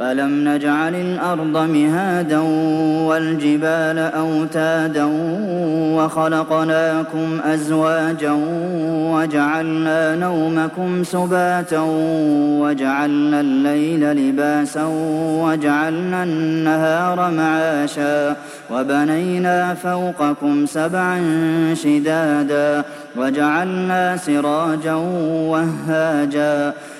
ألم نجعل الأرض مهادا والجبال أوتادا وخلقناكم أزواجا وجعلنا نومكم سباتا وجعلنا الليل لباسا وجعلنا النهار معاشا وبنينا فوقكم سبعا شدادا وجعلنا سراجا وهاجا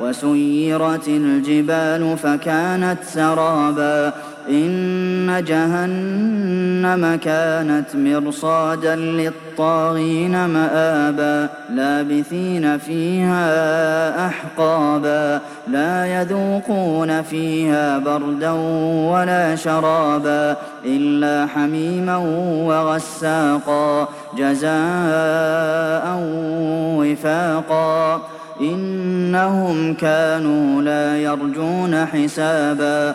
وسيرت الجبال فكانت سرابا. إن جهنم كانت مرصادا للطاغين مآبا. لابثين فيها أحقابا. لا يذوقون فيها بردا ولا شرابا إلا حميما وغساقا. جزاء وفاقا. إنهم كانوا لا يرجون حسابا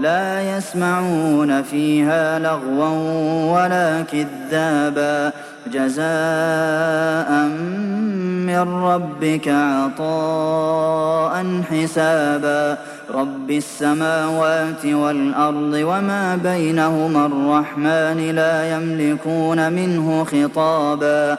لا يسمعون فيها لغوا ولا كذابا. جزاء من ربك عطاء حسابا. رب السماوات والأرض وما بينهما الرحمن لا يملكون منه خطابا.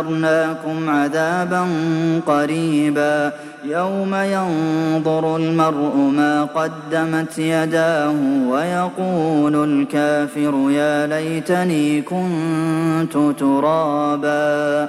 أنذرناكم عذابا قريبا. يوم ينظر المرء ما قدمت يداه ويقول الكافر يا ليتني كنت ترابا.